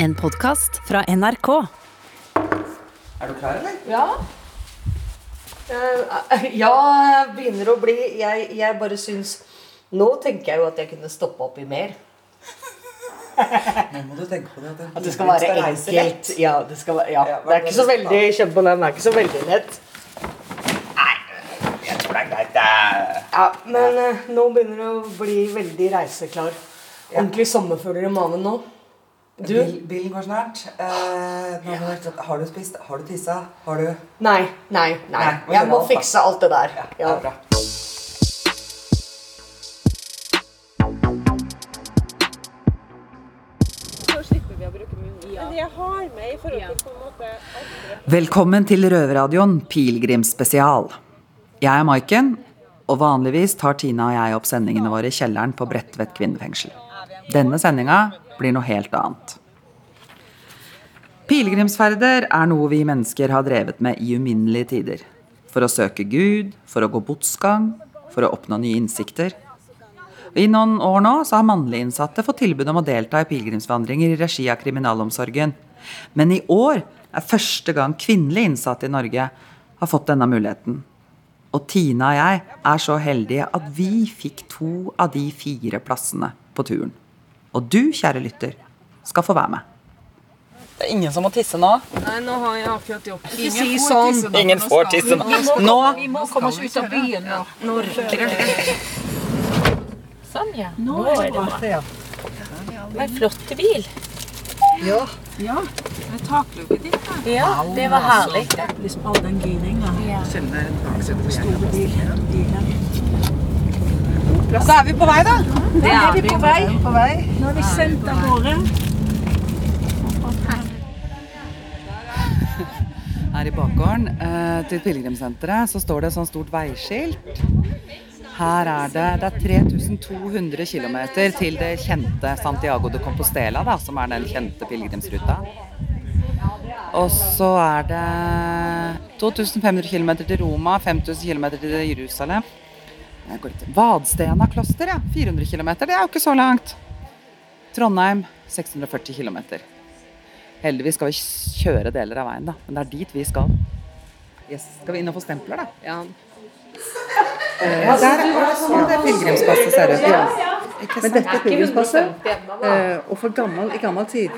En podkast fra NRK. Er du klar, eller? Ja. Uh, ja, jeg begynner å bli jeg, jeg bare syns Nå tenker jeg jo at jeg kunne stoppe opp i mer. Nå må du tenke på det. At, At det skal være enkelt. Ja, det, skal være, ja. Det er ikke så veldig Kjenn på den, det er ikke så veldig lett. Jeg tror det er greit. det. Ja, Men eh, nå begynner det å bli veldig reiseklar. Ordentlig sommerfugler i magen nå. Du? Bil, bilen går snart. Eh, ja. har du spist? Har du tissa? Har du Nei, nei, nei. Nei, Jeg må alt, da. fikse alt det der. Ja, Ja. jeg har med i forhold til på en måte andre Velkommen til Røverradioen pilegrimsspesial. Jeg er Maiken, og vanligvis tar Tina og jeg opp sendingene våre i kjelleren på Bredtvet kvinnefengsel. Denne sendinga blir noe helt annet. Pilegrimsferder er noe vi mennesker har drevet med i uminnelige tider. For å søke Gud, for å gå botsgang, for å oppnå nye innsikter. I noen år nå så har mannlige innsatte fått tilbud om å delta i pilegrimsvandringer i regi av kriminalomsorgen. Men i år er første gang kvinnelige innsatte i Norge har fått denne muligheten. Og Tina og jeg er så heldige at vi fikk to av de fire plassene på turen. Og du, kjære lytter, skal få være med. Det er ingen som må tisse nå. Nei, nå har jeg akkurat det. Ikke si sånn. Ingen får tisse nå. Nå Vi må komme oss ut av byen nå. Nå rykker det. Sånn, ja. Nå er det bra. Det var en flott bil. Ja. Det takluket ditt, da. Ja, det var herlig. Liksom all den giringa. Så er vi på vei, da. Det er vi på vei. På vei. Nå har vi sendt av gårde. Her i bakgården eh, til pilegrimssenteret så står det et sånt stort veiskilt. Her er det, det er 3200 km til det kjente Santiago de Compostela, da, som er den kjente pilegrimsruta. Og så er det 2500 km til Roma, 5000 km til Jerusalem. Jeg går litt- Vadstena kloster, ja. 400 km. Det er jo ikke så langt. Trondheim 640 km. Heldigvis skal vi kjøre deler av veien, da. Men det er dit vi skal. Yes. Skal vi inn og få stempler, da? ja. Ja, der er sånn det pilegrimspasset ser ut. Men dette er pilegrimspasset. Eh, og for gammel, i gammel tid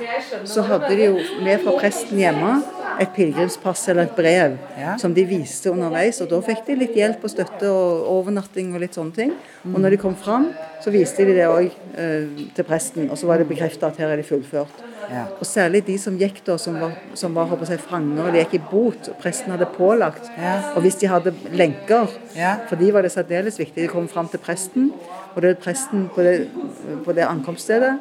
så hadde de jo med fra presten hjemme et pilegrimspass eller et brev Ja. som de viste underveis. Og da fikk de litt hjelp og støtte og overnatting og litt sånne ting. Og når de kom fram, så viste de det òg eh, til presten, og så var det bekrefta at her er de fullført. Ja. Og særlig de som gikk da, som var, som var håper jeg, fanger, eller gikk i bot, og presten hadde pålagt. Ja. Og hvis de hadde lenker, Ja. for de var det særdeles viktig. De kom fram til presten, og det er presten på det, på det ankomststedet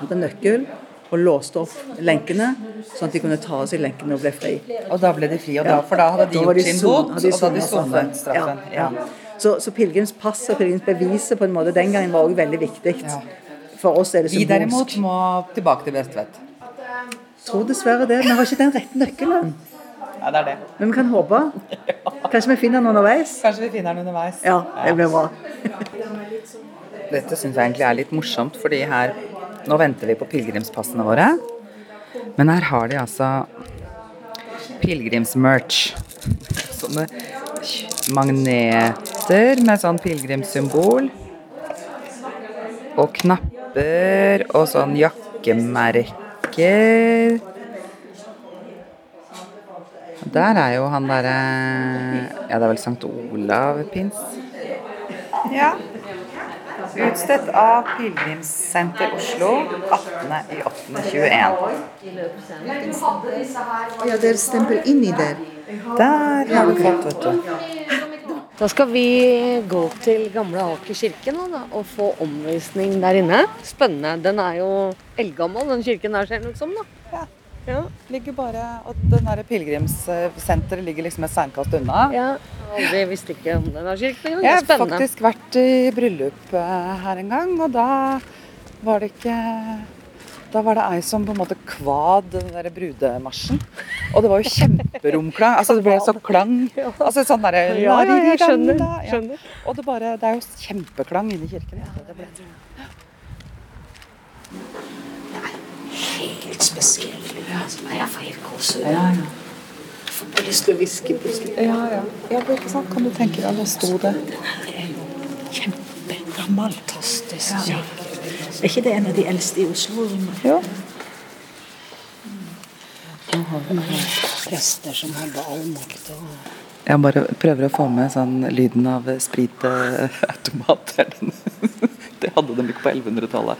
hadde nøkkel og låste opp lenkene, sånn at de kunne ta oss i lenkene og ble fri. Og da ble de fri, og da, for da hadde de Da gjort gjort sin bot, og da hadde de sonet straffen. Ja, ja. Så, så pilegrimspasset og pilegrimsbeviset på en måte den gangen var også veldig viktig. For oss er det Vi derimot må tilbake til Bredtvet. Tror dessverre det. Vi har ikke den rette nøkkelen. Ja, det er det. Men vi kan håpe. Kanskje vi finner den underveis? Kanskje vi finner den underveis. Ja, det blir bra. Dette syns jeg egentlig er litt morsomt, fordi her Nå venter vi på pilegrimspassene våre. Men her har de altså pilegrimsmerch. Sånne magneter med sånn pilegrimssymbol. Og knapper og sånn jakkemerker. Der er jo han derre Ja, det er vel Sankt Olav-pins. Ja. Utstedt av Pilegrimssenter Oslo 18.08.21. Ja, dere stemper stempel inni der. Der har du fått, vet du. Da skal vi gå til gamle Aker kirke nå, da, og få omvisning der inne. Spennende. Den er jo eldgammel, den kirken der, ser det ut som. da. Ja. Ligger bare, og den der pilegrimssenteret ligger liksom et steinkast unna. ja. Aldri visste ikke om denne kirken engang. Jeg har faktisk vært i bryllup eh, her en gang, og da var det ikke Da var det ei som på en måte kvad den der brudemarsjen. Og det var jo kjemperomklang. Altså det ble så klang. Altså sånn derre Ja, ja, jeg skjønner, Ja. Og det bare Det er jo kjempeklang inni kirken. Ja. Det ble helt spesiell. Altså, jeg får helt gåsehud. Ja, ja. Jeg får lyst til å hviske plutselig. Ja, ja. ja ikke sant? Kan du tenke deg, da sto det Kjempegammel. Fantastisk. Er ikke det en av de eldste i Oslo? Jo. Nå har vi prester som har ballmakt og Jeg bare prøver å få med sånn lyden av spritautomat. Det hadde de ikke på 1100-tallet.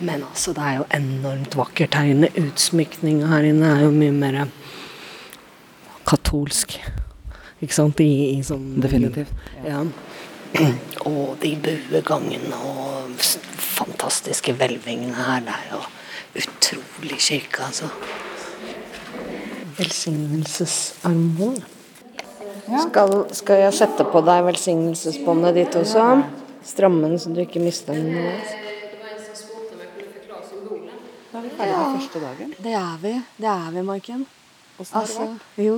Men altså, det er jo enormt vakkert her inne. Utsmykninga her inne er jo mye mer katolsk. Ikke sant? I, i sånn Definitivt. Ja. Og de buegangene og fantastiske hvelvingene her. Det er jo utrolig kirke, altså. Velsignelsesarmbånd. Skal, skal jeg sette på deg velsignelsesbåndet ditt også? Stramme den så du ikke mister den. Da er vi ferdig med første dagen. Det er vi. Det er vi, Maiken. Åssen har det Altså, vært? jo.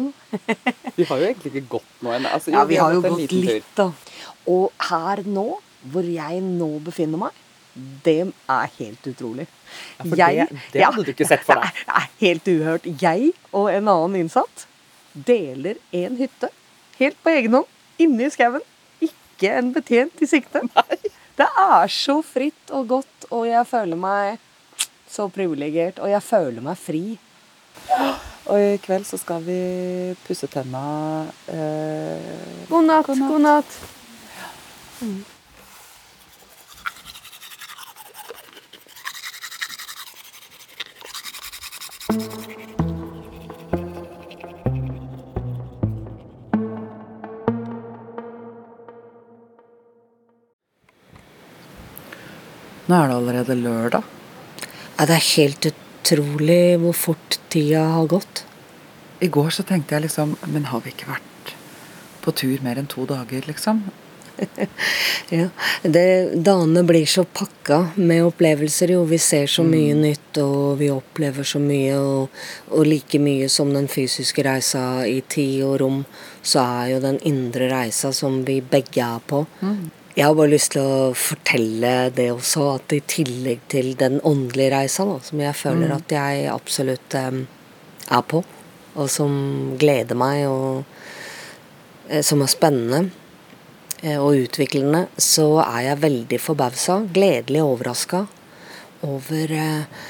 Vi har jo egentlig ikke gått nå ennå. Altså, Ja, vi har jo gått litt, da. Og her nå, hvor jeg nå befinner meg, det er helt utrolig. Ja, for det- det hadde du ikke sett for deg. Det er helt uhørt. Jeg og en annen innsatt deler en hytte helt på egen hånd inne i skauen. Ikke en betjent i sikte. Nei. Det er så fritt og godt, og jeg føler meg så privilegert. Og jeg føler meg fri. Og i kveld så skal vi pusse tenna eh, God natt, god natt. Nå er det allerede lørdag. Ja, det er helt utrolig hvor fort tida har gått. I går så tenkte jeg liksom Men har vi ikke vært på tur mer enn to dager, liksom? Ja, det, Dagene blir så pakka med opplevelser. jo. Vi ser så mye nytt, og vi opplever så mye. Og, og like mye som den fysiske reisa i tid og rom, så er jo den indre reisa som vi begge er på. Jeg har bare lyst til å fortelle det også, at i tillegg til den åndelige reisa, da, som jeg føler at jeg absolutt um, er på, og som gleder meg, og eh, som er spennende eh, og utviklende, så er jeg veldig forbausa, gledelig overraska over eh,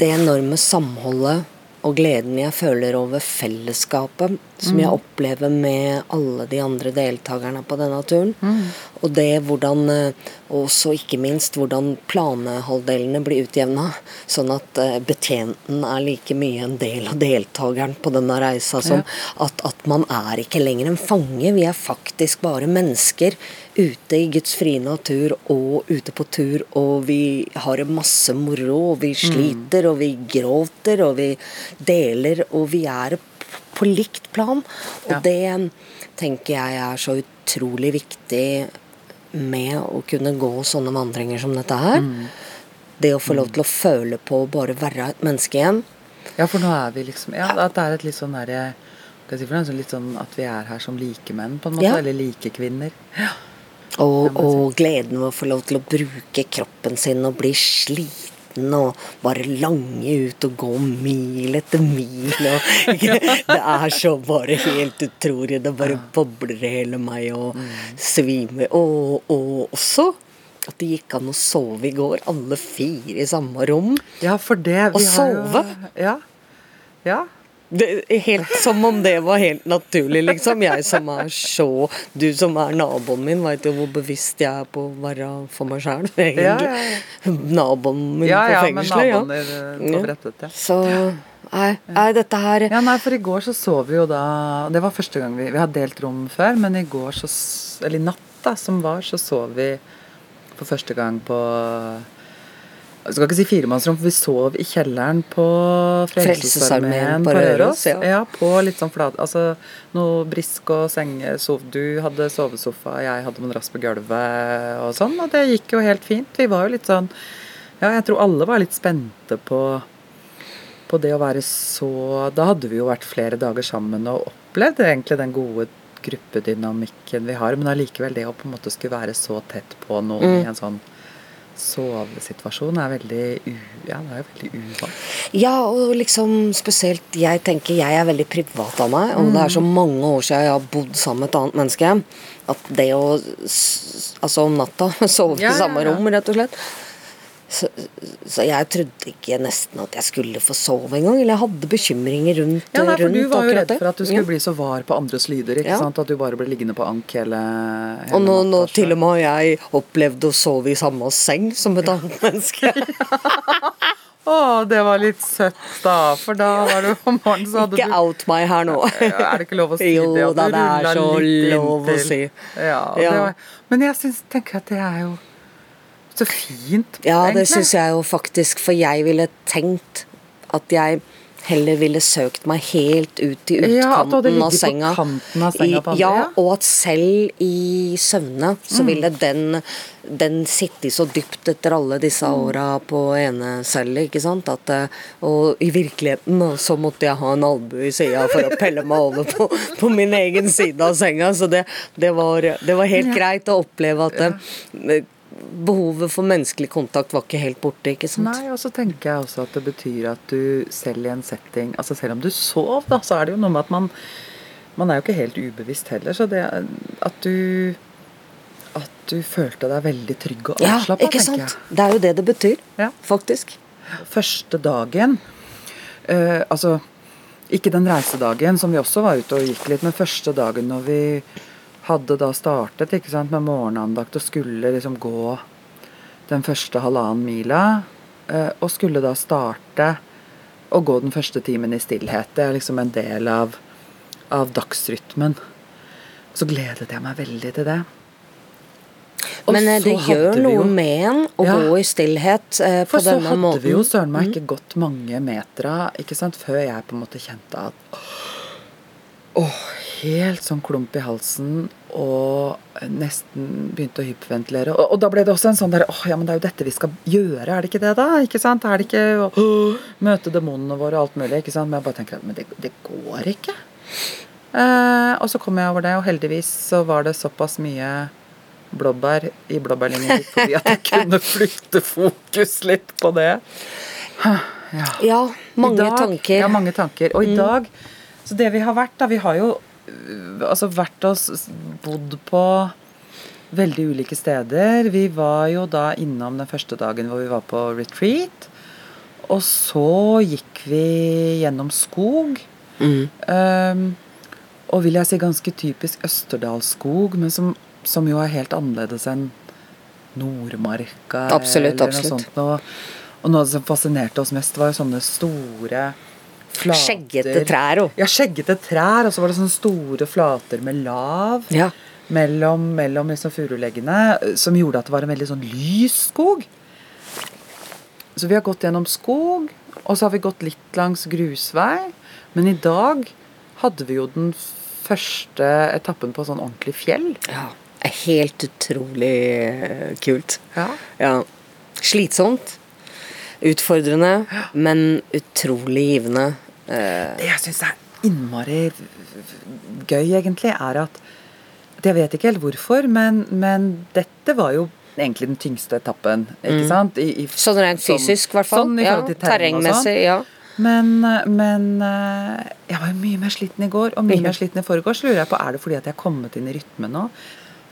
det enorme samholdet og gleden jeg føler over fellesskapet som jeg opplever med alle de andre deltakerne på denne turen. Og det hvordan eh, også ikke minst hvordan planehalvdelene blir utjevna, sånn at eh, betjenten er like mye en del av deltakeren på denne reisa som at, at man er ikke lenger en fange, vi er faktisk bare mennesker ute i Guds frie natur og ute på tur, og vi har masse moro, og vi sliter, og vi gråter, og vi deler, og vi er på likt plan. Og Ja. det tenker jeg er så utrolig viktig med å kunne gå sånne vandringer som dette her. Det å få lov til å føle på å bare være et menneske igjen. Ja, for nå er vi liksom Ja, at det er et litt sånn derre Litt sånn at vi er her som likemenn, på en måte. Ja. Eller likekvinner. Og, og gleden ved å få lov til å bruke kroppen sin og bli sliten og bare lange ut og gå mil etter mil. Og, det er så bare helt utrolig. Det bare bobler i hele meg og svimer. Og, og også at det gikk an å sove i går, alle fire i samme rom. Ja, for det og vi har jo- sove? Ja. Ja. Det, helt Som om det var helt naturlig, liksom. Jeg som er så Du som er naboen min, veit jo hvor bevisst jeg er på å være for meg sjæl, egentlig. Ja, ja, Naboen min Ja, ja, på fengselet, ja. naboen eh, på Ja. brettet, ja. Så nei, nei, dette her Ja, nei, for i går så sov vi jo da Det var første gang vi Vi har delt rom før, men i går så Eller i natt, da, som var, så sov vi for første gang på Jeg skal ikke si firemannsrom, for vi sov i kjelleren på Frelsesarmeen på Røros, ja. Ja, på litt sånn flat Altså noe brisk og senge sov, Du hadde sovesofa, jeg hadde madrass på gulvet og sånn, og det gikk jo helt fint. Vi var jo litt sånn Ja, jeg tror alle var litt spente på på det å være så Da hadde vi jo vært flere dager sammen og opplevd egentlig den gode gruppedynamikken vi har, men allikevel det å på en måte skulle være så tett på noen i en sånn sovesituasjon er veldig u... Ja, det er veldig uvant. Ja, og liksom spesielt Jeg tenker jeg er veldig privat av meg, og det er så Mm. mange år siden jeg har bodd sammen med et annet menneske, at det å Altså om natta sove Ja, i samme ja. rom, rett og slett så, så jeg trodde ikke nesten at jeg skulle få sove engang. Eller jeg hadde bekymringer rundt, Ja, nei, for rundt Du var jo redd for at du skulle Ja. bli så var på andres lyder. ikke Ja. sant? At du bare ble liggende på ank hele, hele Og nå, nå til og med har jeg opplevd å sove i samme seng som et annet menneske. Å, det var litt søtt, da. For da var du om morgenen, så hadde Ikke du out meg her nå. Er det ikke lov å si det? Jo da, det er så lov å si. Ja, Ja. Det var, men jeg syns, tenker at det er jo så fint. Ja, det syns jeg jo faktisk, for jeg ville tenkt at jeg heller ville søkt meg helt ut i utkanten Ja, at du av senga. på kanten av senga på andre, ja, og at selv i søvne så Mm. ville den, den sitte så dypt etter alle disse Mm. åra på enecelle, ikke sant. At, eh, og i virkeligheten så måtte jeg ha en albue i sida for å pelle meg over på, på min egen side av senga. Så det, det, var, det var helt greit å oppleve at eh, behovet for menneskelig kontakt var ikke helt borte, ikke sant. Nei, og så tenker jeg også at det betyr at du selv i en setting Altså selv om du sov, da, så er det jo noe med at man Man er jo ikke helt ubevisst heller, så det at du At du følte deg veldig trygg og Ja, avslappa, ikke tenker sant. jeg. Det er jo det det betyr, Ja. faktisk. Første dagen eh, Altså ikke den reisedagen som vi også var ute og gikk litt, men første dagen når vi hadde da startet ikke sant, med morgenandakt og skulle liksom gå den første halvannen mila, eh, og skulle da starte å gå den første timen i stillhet. Det er liksom en del av, av dagsrytmen. Så gledet jeg meg veldig til det. Og Men eh, det gjør noe jo- med en å Ja. gå i stillhet eh, på For så hadde måten. Mm. vi jo søren meg ikke gått mange metra ikke sant, før jeg på en måte kjente at Åh, helt sånn klump i halsen og nesten begynte å hyperventilere. Og, og da ble det også en sånn der Åh, ja, men det er jo dette vi skal gjøre, er det ikke det, da? Ikke sant? Er det ikke å møte demonene våre og alt mulig? ikke sant? Men jeg bare tenker at men det, det går ikke. Eh, og så kom jeg over det, og heldigvis så var det såpass mye blåbær i blåbærlinjen litt forbi at jeg kunne flytte fokus litt på det. Ja, mange dag, tanker. Ja, mange tanker. Og i dag Så det vi har vært, da Vi har jo altså vært og s- bodd på veldig ulike steder. Vi var jo da innom den første dagen hvor vi var på retreat. Og så gikk vi gjennom skog. Mm. Um, og vil jeg si ganske typisk Østerdalsskog, men som, som jo er helt annerledes enn Nordmarka. Absolutt, eller noe absolutt. sånt. Og, og noe som fascinerte oss mest, var jo sånne store flater. Skjeggete trær òg. Ja, skjeggete trær, og så var det sånne store flater med lav Ja. mellom, mellom liksom furuleggene, som gjorde at det var en veldig sånn lys skog. Så vi har gått gjennom skog, og så har vi gått litt langs grusvei. Men i dag hadde vi jo den første etappen på sånn ordentlig fjell. ja. Helt utrolig eh, kult. Ja. Ja. Slitsomt. Utfordrende, men utrolig givende. Eh, Det jeg syns er innmari gøy, egentlig, er at Jeg vet ikke helt hvorfor, men, men dette var jo egentlig den tyngste etappen. Ikke sant? I, i, sånn rent fysisk, i hvert fall. Sånn ja, sånn. terrengmessig. Ja. Men, men eh, jeg var jo mye mer sliten i går, og mye mer sliten i forgårs. Lurer jeg på, Er det fordi at jeg er kommet inn i rytmen nå?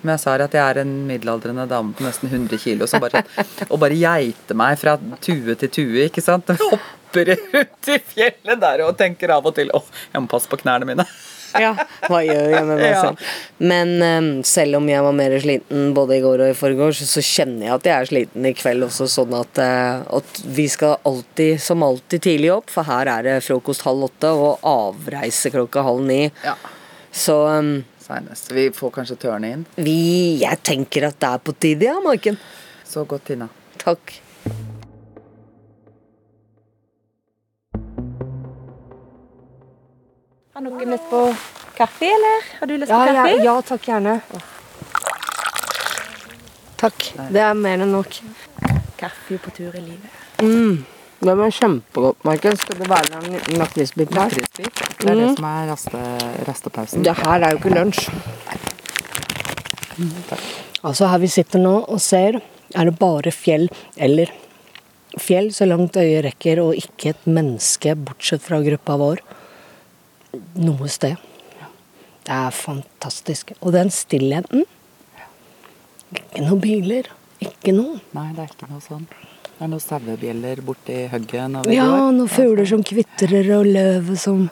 Men jeg sa, at jeg er en middelaldrende dame på nesten 100 kilo som bare, og bare geiter meg fra tue til tue. ikke sant? Hopper ut i fjellet der og tenker av og til å, jeg må passe på knærne mine. ja. Hva gjør jeg med meg Ja. selv? Men um, selv om jeg var mer sliten både i går og i forgårs, så kjenner jeg at jeg er sliten i kveld også, sånn at, uh, at vi skal alltid, som alltid, tidlig opp. For her er det frokost halv åtte og avreise klokka halv ni. Ja, Så um, Seinest. Vi får kanskje tørne inn. vi Jeg tenker at det er på tide, ja, Maiken. Så godt, Tina. Takk. Har noen lyst på kaffe, eller? Har du lyst Ja, på ja, kaffe? ja, takk gjerne. Takk. Det er mer enn nok. Kaffe på tur i livet. Mm. Det var kjempegodt, Maiken. Skal det være en lakrisbit her? Lakrisbit. Det er det som er raste, rastepausen. Det her er jo ikke lunsj. Altså Her vi sitter nå og ser er det bare fjell eller fjell så langt øyet rekker, og ikke et menneske bortsett fra gruppa vår noe sted. Det er fantastisk. Og den stillheten Ikke noen biler. Ikke noe. Nei, det er ikke noe sånn. Det er noen sauebjeller borti hugget når vi Ja, går. noen fugler som kvitrer, og løvet som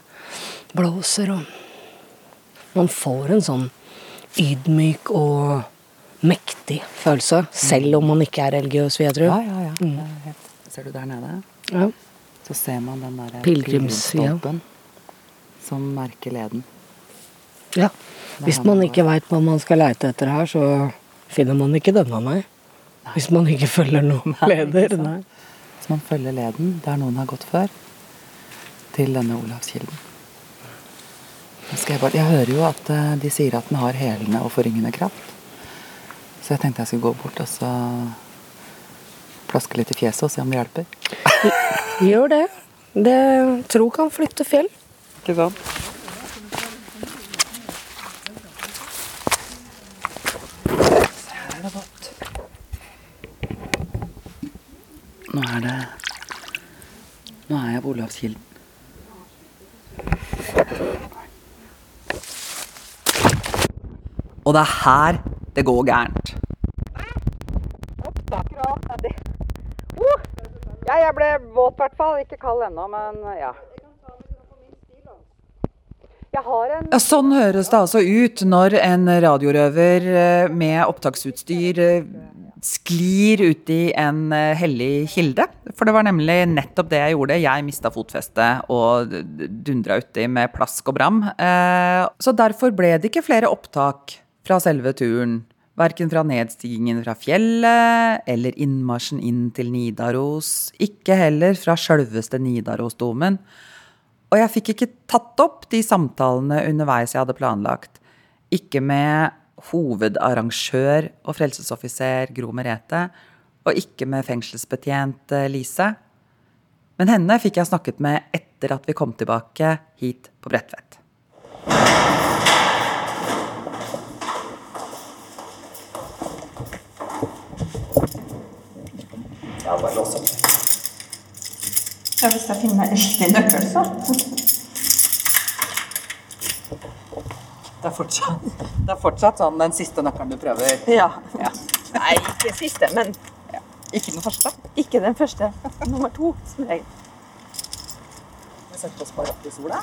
blåser, og Man får en sånn ydmyk og mektig følelse, selv om man ikke er religiøs, vil jeg tro. Ja, ja, ja. Er Ser du der nede? Ja. Så ser man den der Pilegrims- ja. pilegrimsstolpen som merker leden. Ja. Hvis man ikke veit hva man skal leite etter her, så finner man ikke denne, nei. Hvis man ikke følger noen leder. Nei. Hvis man følger leden der noen har gått før, til denne Olavskilden. Jeg, bare, jeg hører jo at eh, de sier at den har helende og forringende kraft. Så jeg tenkte jeg skulle gå bort og så plaske litt i fjeset og se om det hjelper. Gjør det. Det tro kan flytte fjell. Ikke sant? Nå er det Nå er jeg på Olavskilden. Og det er her det går gærent. Ja, jeg ble våt i hvert fall. Ikke kald ennå, men ja. Ja, sånn høres det altså ut når en radiorøver eh, med opptaksutstyr eh, sklir ut i en eh, hellig kilde. For det var nemlig nettopp det jeg gjorde. Jeg mista fotfestet og dundra uti med plask og bram. Så derfor ble det ikke flere opptak fra selve turen. Verken fra nedstigningen fra fjellet eller innmarsjen inn til Nidaros. Ikke heller fra sjølveste Nidarosdomen. Og jeg fikk ikke tatt opp de samtalene underveis jeg hadde planlagt. Ikke med hovedarrangør og frelsesoffiser Gro Merete, og ikke med fengselsbetjent eh, Lise. Men henne fikk jeg snakket med etter at vi kom tilbake hit på Bredtvet. Ja, hvis jeg finner riktig nøkkel, så. Det er fortsatt, det er fortsatt sånn den siste nøkkelen du prøver. Ja. Nei, ikke siste, men Ikke den første. ikke den første. Nummer to, som regel. Vi setter oss bare opp i sola.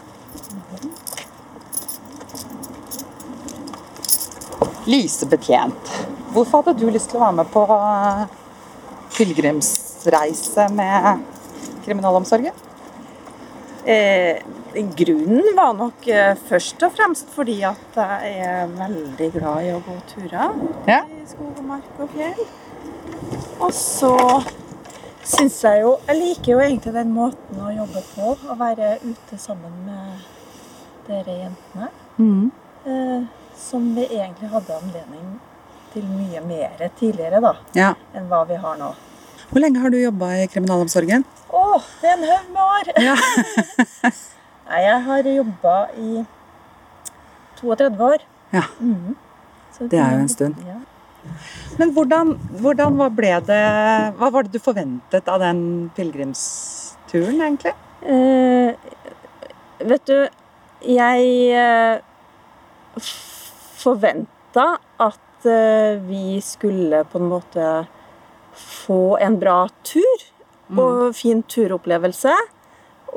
Lysebetjent. Hvorfor hadde du lyst til å være med på eh, pilegrimsreise med kriminalomsorgen? Eh, grunnen var nok eh, først og fremst fordi at jeg er veldig glad i å gå turer Ja. i skog og mark og fjell. Og så syns jeg jo Jeg liker jo egentlig den måten å jobbe på. Å være ute sammen med dere jentene. Eh, som vi egentlig hadde anledning til mye mer tidligere da, ja. enn hva vi har nå. Hvor lenge har du jobba i kriminalomsorgen? Å, det er en haug med år! Nei, jeg har jobba i 32 år. Ja. Mm. Det er jo en stund. Ja. Men hvordan, hvordan ble det Hva var det du forventet av den pilegrimsturen, egentlig? Eh, vet du, jeg eh, forventa at eh, vi skulle på en måte få en bra tur og fin turopplevelse.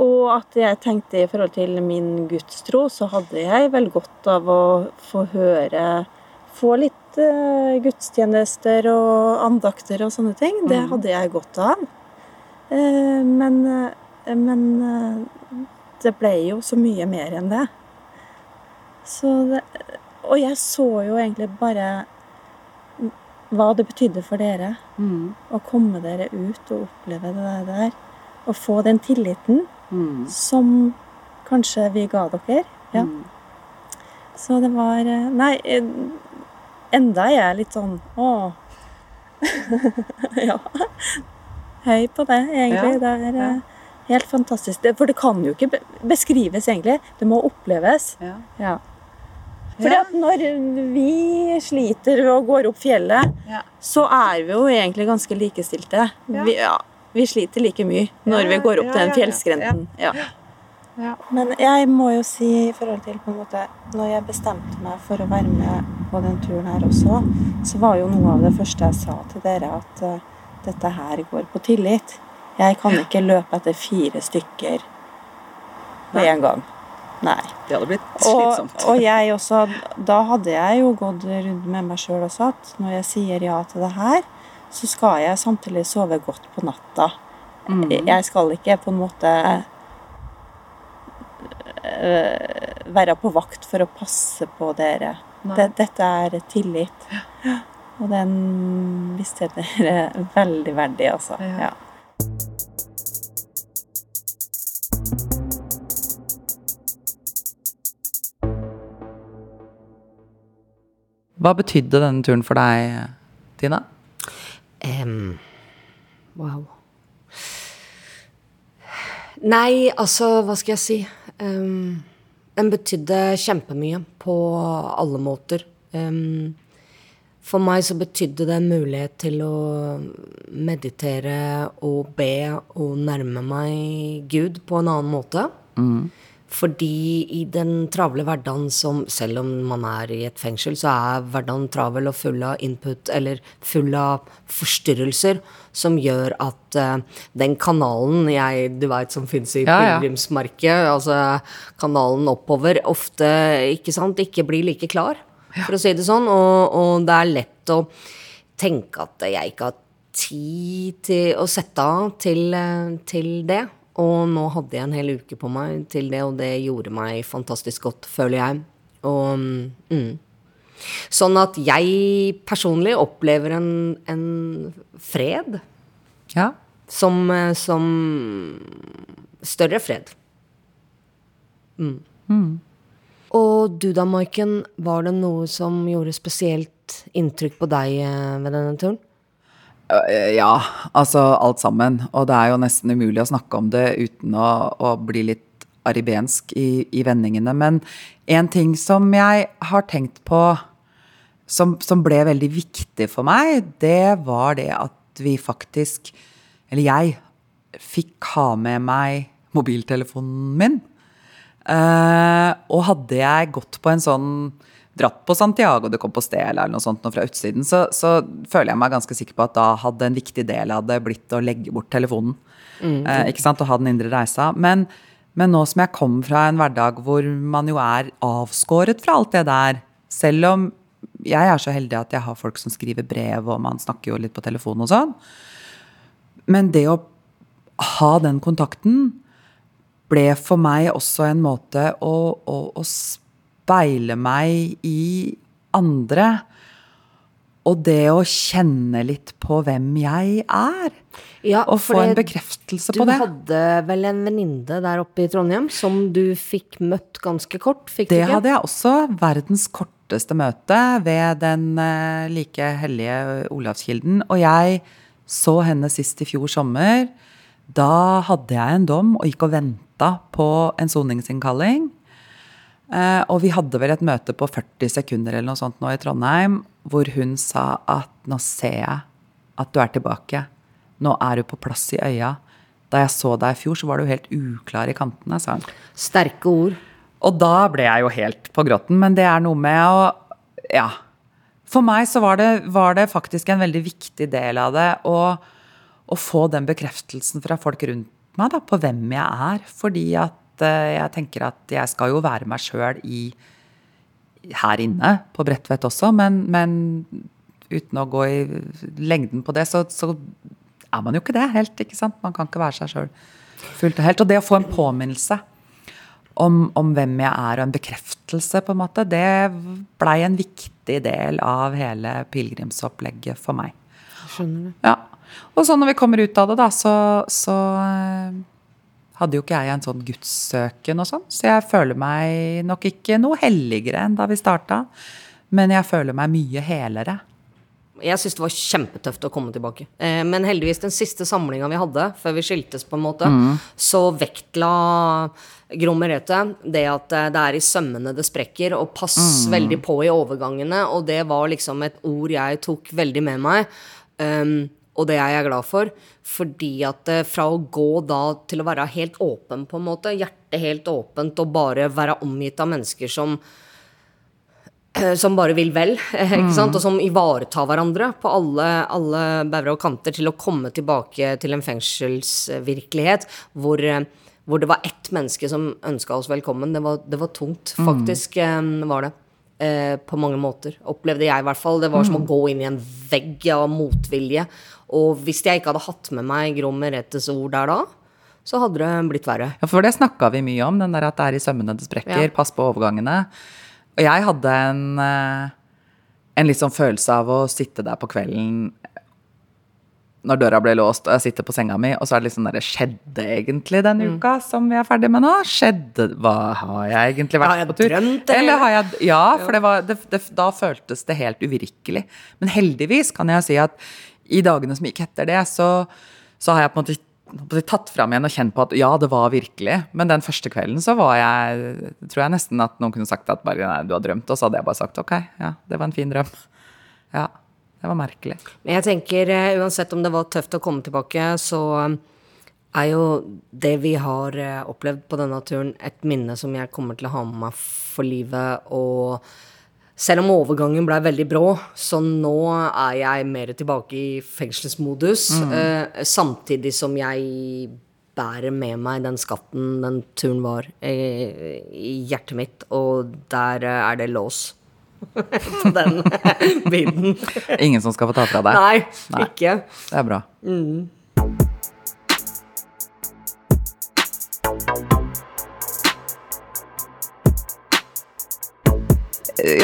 Og at jeg tenkte i forhold til min gudstro, så hadde jeg vel godt av å få høre Få litt uh, gudstjenester og andakter og sånne ting. Det hadde jeg godt av. Uh, men uh, men det ble jo så mye mer enn det. Så det og jeg så jo egentlig bare hva det betydde for dere. Å komme dere ut og oppleve det der. Og få den tilliten som kanskje vi ga dere. Ja. Så det var eh, Nei, eh, enda er jeg litt sånn Å. ja. Høy på det, egentlig. Det er ja. helt fantastisk. For det kan jo ikke beskrives, egentlig. Det må oppleves. Ja. Fordi at når vi sliter og går opp fjellet, Ja. så er vi jo egentlig ganske likestilte. Ja. Vi, ja, vi sliter like mye når vi går opp ja, den ja, ja. fjellskrenten. Ja. Ja. Men jeg må jo si i forhold til på en måte Når jeg bestemte meg for å være med på den turen her også, så var jo noe av det første jeg sa til dere, at uh, dette her går på tillit. Jeg kan ikke løpe etter fire stykker med en gang. Nei. Det hadde blitt slitsomt. og jeg også, da hadde jeg jo gått rundt med meg sjøl også at når jeg sier ja til det her, så skal jeg samtidig sove godt på natta. Mm. Jeg skal ikke på en måte øh, være på vakt for å passe på dere. Det, dette er tillit. Og den visste dere veldig verdig, altså. Ja. Ja. Hva betydde denne turen for deg, Tina? Um, wow. Nei, altså, hva skal jeg si? Um, den betydde kjempemye på alle måter. Um, for meg så betydde det en mulighet til å meditere og be og nærme meg Gud på en annen måte. Fordi i den travle hverdagen som Selv om man er i et fengsel, så er hverdagen travel og full av input, eller full av forstyrrelser, som gjør at uh, den kanalen jeg, du veit som fins i Ja, ja. altså kanalen oppover, ofte ikke sant, ikke blir like klar, for å si det sånn. Og, og det er lett å tenke at jeg ikke har tid til å sette av til, eh, til det. Og nå hadde jeg en hel uke på meg til det, og det gjorde meg fantastisk godt, føler jeg. Og mm. Sånn at jeg personlig opplever en, en fred Ja. som, eh, som større fred. Mm. Og du da, Maiken, var det noe som gjorde spesielt inntrykk på deg eh, ved denne turen? Eh, Ja, altså alt sammen. Og det er jo nesten umulig å snakke om det uten å, å bli litt aribensk i, i vendingene. Men en ting som jeg har tenkt på som, som ble veldig viktig for meg, det var det at vi faktisk, eller jeg, fikk ha med meg mobiltelefonen min. Uh, og hadde jeg gått på en sånn dratt på Santiago de Compostela eller noe sånt nå fra utsiden, så, så føler jeg meg ganske sikker på at da hadde en viktig del av det blitt å legge bort telefonen. eh, ikke sant, Og ha den indre reisa. Men, men nå som jeg kom fra en hverdag hvor man jo er avskåret fra alt det der, selv om jeg er så heldig at jeg har folk som skriver brev, og man snakker jo litt på telefon og sånn, men det å ha den kontakten ble for meg også en måte å, å, å speile meg i andre. Og det å kjenne litt på hvem jeg er. Ja, og få en bekreftelse på det. Du hadde vel en venninne der oppe i Trondheim som du fikk møtt ganske kort? Fikk Det hadde jeg også. Verdens korteste møte ved den eh, like hellige Olavskilden. Og jeg så henne sist i fjor sommer. Da hadde jeg en dom og gikk og venta på en soningsinnkalling. Eh, og vi hadde vel et møte på 40 sekunder eller noe sånt nå i Trondheim, hvor hun sa at nå ser jeg at du er tilbake. Nå er du på plass i øya. Da jeg så deg i fjor, så var du helt uklar i kantene, sa hun. Sterke ord. Og da ble jeg jo helt på gråten. Men det er noe med å Ja. For meg så var det, var det faktisk en veldig viktig del av det å, å få den bekreftelsen fra folk rundt meg da, på hvem jeg er. Fordi at eh, jeg tenker at jeg skal jo være meg sjøl i her inne på Bredtvet også, men, men uten å gå i lengden på det, så, så er man jo ikke det helt, ikke sant? Man kan ikke være seg sjøl fullt og helt. Og det å få en påminnelse om, om hvem jeg er, og en bekreftelse, på en måte, det blei en viktig del av hele pilegrimsopplegget for meg. Skjønner du. Ja. Og så når vi kommer ut av det, da, så, så eh, hadde jo ikke jeg en sånn gudssøken og sånn, så jeg føler meg nok ikke noe helligere enn da vi starta, men jeg føler meg mye helere. Jeg syns det var kjempetøft å komme tilbake. Eh, men heldigvis, den siste samlinga vi hadde, før vi skiltes, på en måte, så vektla Gro Merete det at eh, det er i sømmene det sprekker, og pass veldig på i overgangene, og det var liksom et ord jeg tok veldig med meg. Um, og det er jeg glad for, fordi at eh, fra å gå da til å være helt åpen, på en måte, hjertet helt åpent, og bare være omgitt av mennesker som eh, som bare vil vel, ikke sant? og som ivaretar hverandre på alle, alle bauger og kanter, til å komme tilbake til en fengselsvirkelighet hvor, eh, hvor det var ett menneske som ønska oss velkommen. Det var, det var tungt, faktisk eh, var det. Eh, på mange måter, opplevde jeg i hvert fall. Det var som å gå inn i en vegg av motvilje. Og hvis jeg ikke hadde hatt med meg Gro Meretes ord der da, så hadde det blitt verre. Ja, for det snakka vi mye om, den der at det er i sømmene det sprekker, Ja. pass på overgangene. Og jeg hadde en, eh, en litt sånn følelse av å sitte der på kvelden når døra ble låst, og jeg sitter på senga mi, og så er det liksom der, Skjedde egentlig den Mm. uka som vi er ferdig med nå? Skjedde Hva har jeg egentlig vært Har jeg på tur? drømt eller? Eller har jeg Ja, for det var, det, det, da føltes det helt uvirkelig. Men heldigvis kan jeg si at i dagene som gikk etter det, så, så har jeg på en måte tatt fram igjen og kjent på at ja, det var virkelig. Men den første kvelden så var jeg Tror jeg nesten at noen kunne sagt at bare nei, du har drømt, og så hadde jeg bare sagt ok, ja, det var en fin drøm. Ja. Det var merkelig. Men jeg tenker eh, uansett om det var tøft å komme tilbake, så er jo det vi har eh, opplevd på denne turen, et minne som jeg kommer til å ha med meg for livet. Og selv om overgangen blei veldig brå, så nå er jeg mer tilbake i fengselsmodus. eh, samtidig som jeg bærer med meg den skatten den turen var, eh, i hjertet mitt, og der eh, er det lås. på den biten. Ingen som skal få ta fra deg. Nei, Nei. ikke. Det er bra. Eh,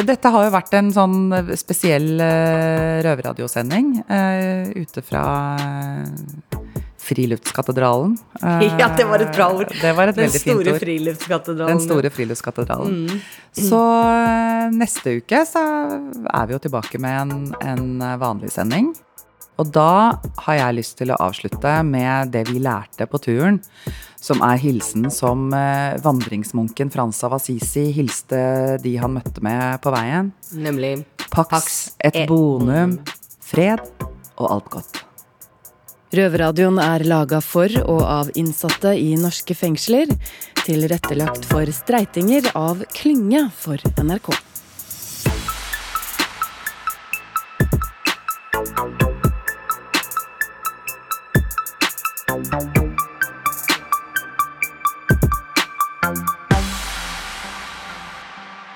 Dette har jo vært en sånn spesiell uh, røverradiosending uh, ute fra eh, Friluftskatedralen. Eh, Ja, det var et bra ord. Det var et Den veldig fint store friluftskatedralen. Den store friluftskatedralen. Mm. Så eh, neste uke så er vi jo tilbake med en, en eh, vanlig sending. Og da har jeg lyst til å avslutte med det vi lærte på turen, som er hilsen som eh, vandringsmunken Frans av Assisi hilste de han møtte med på veien. Nemlig Pax Pax et et bonum, fred og alt godt. Røverradioen er laga for og av innsatte i norske fengsler. Tilrettelagt for streitinger av Klynge for NRK.